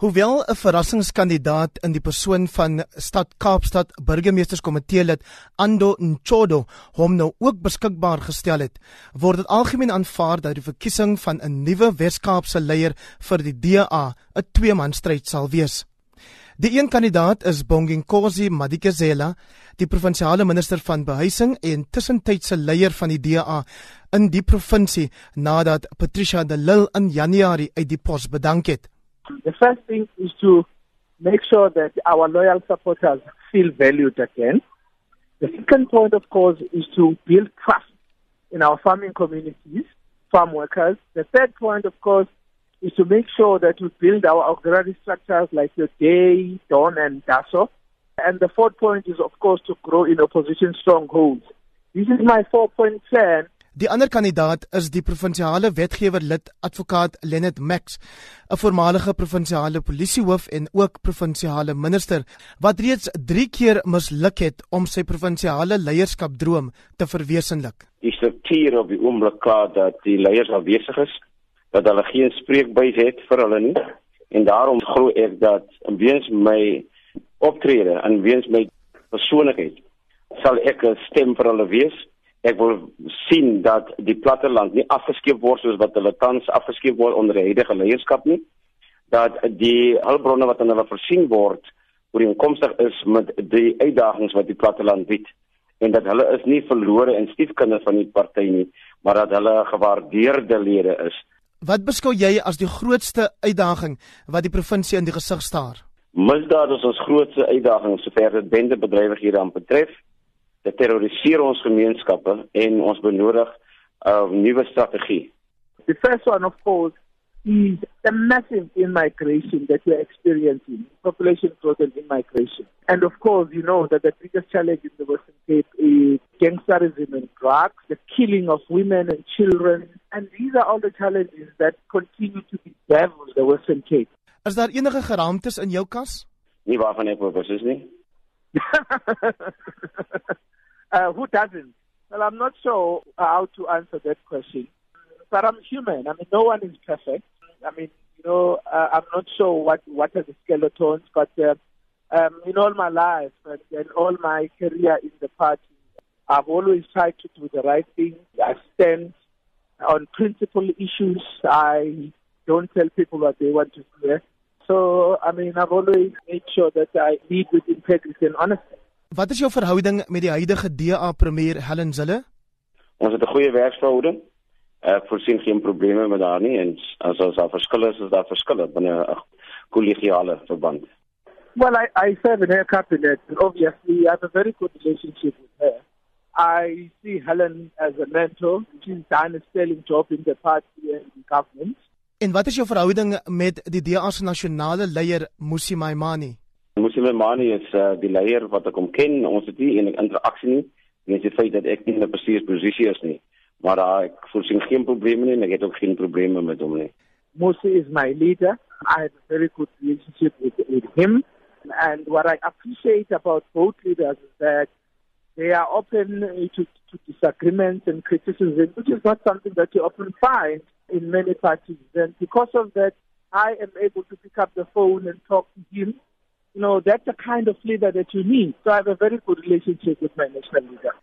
Hoewel 'n verrassingskandidaat in die persoon van Stad Kaapstad burgemeesterskomitee lid Ando Nchodo hom nou ook beskikbaar gestel het, word dit algemeen aanvaar dat die verkiesing van 'n nuwe Wes-Kaapse leier vir die DA 'n twee-man stryd sal wees. Die een kandidaat is Bonginkosi Madikizela, die provinsiale minister van behuising en tussentydse leier van die DA in die provinsie nadat Patricia de Lille in Januarie uit die pos bedank het. The first thing is to make sure that our loyal supporters feel valued again. The second point, of course, is to build trust in our farming communities, farm workers. The third point, of course, is to make sure that we build our auxiliary structures like the Day, Dawn, and DASO. And the fourth point is, of course, to grow in opposition strongholds. This is my four-point plan. Die ander kandidaat is die provinsiale wetgewer lid advokaat Lenet Max, 'n voormalige provinsiale polisiehoof en ook provinsiale minister wat reeds 3 keer misluk het om sy provinsiale leierskapdroom te verwesenlik. Die struktuur op die oomblik dat die leiers afwesig is, dat hulle geen spreekbuis het vir hulle nie en daarom glo ek dat weens my optrede en weens my persoonlikheid sal ek 'n stem vir hulle wees. Ek wil sien dat die platteland nie afgeskeep word soos wat hulle tans afgeskeep word onder die huidige leierskap nie. Dat die hulpbronne wat aan hulle voorsien word ooreenkomstig is met die uitdagings wat die platteland bied en dat hulle is nie verlore en stiefkinders van die party nie, maar dat hulle gewaardeerde lede is. Wat beskou jy as die grootste uitdaging wat die provinsie in die gesig staar? Misdaad is ons grootste uitdaging sover dit bendebedrywighede aan betref. Dit terroriseer ons gemeenskappe en ons benodig 'n uh, nuwe strategie. The first one of course is the massive immigration that we're experiencing, population growth and immigration. And of course, you know that the biggest challenge in the Western Cape is gangsterism and drugs, the killing of women and children. And these are all the challenges that continue to bedevil the Western Cape. Is daar enige geraamtes in jou kas? Nie waarvan ek bewus is nie. uh, who doesn't? Well, I'm not sure how to answer that question. But I'm human. I mean, no one is perfect. I mean, you know, uh, I'm not sure what what are the skeletons, but uh, um, in all my life and, and all my career in the party, I've always tried to do the right thing. I stand on principle issues. I don't tell people what they want to hear. So, I mean, I've always made sure that I lead with integrity and honesty. Wat is jou verhouding met die huidige DA premier Helen Zille? Ons het 'n goeie werksverhouding. Ek voorsien geen probleme met haar nie en as as daar verskille is, is daar verskille binne 'n kollegiale verband. Well, I, I serve in her cabinet, and obviously I have a very good relationship with her. I see Helen as a mentor. She's done a sterling job in the party and the government. En wat is jou verhouding met die DA se nasionale leier Musi Maimani? Musi Maimani is uh, die leier wat ek hom ken. Ons het nie enige interaksie nie. Net die feit dat ek nie 'n bestuursposisie is nie maar uh, ek voorsien geen probleme nie en ek het ook geen probleme met hom nie. Moses is my leader. I have a very good relationship with, with him. And what I appreciate about both leaders is that they are open to disagreements and criticism, which is not something that you often find in many parties. And because of that, I am able to pick up the phone and talk to him. You know, that's the kind of leader that you need. So I have a very good relationship with my national leader.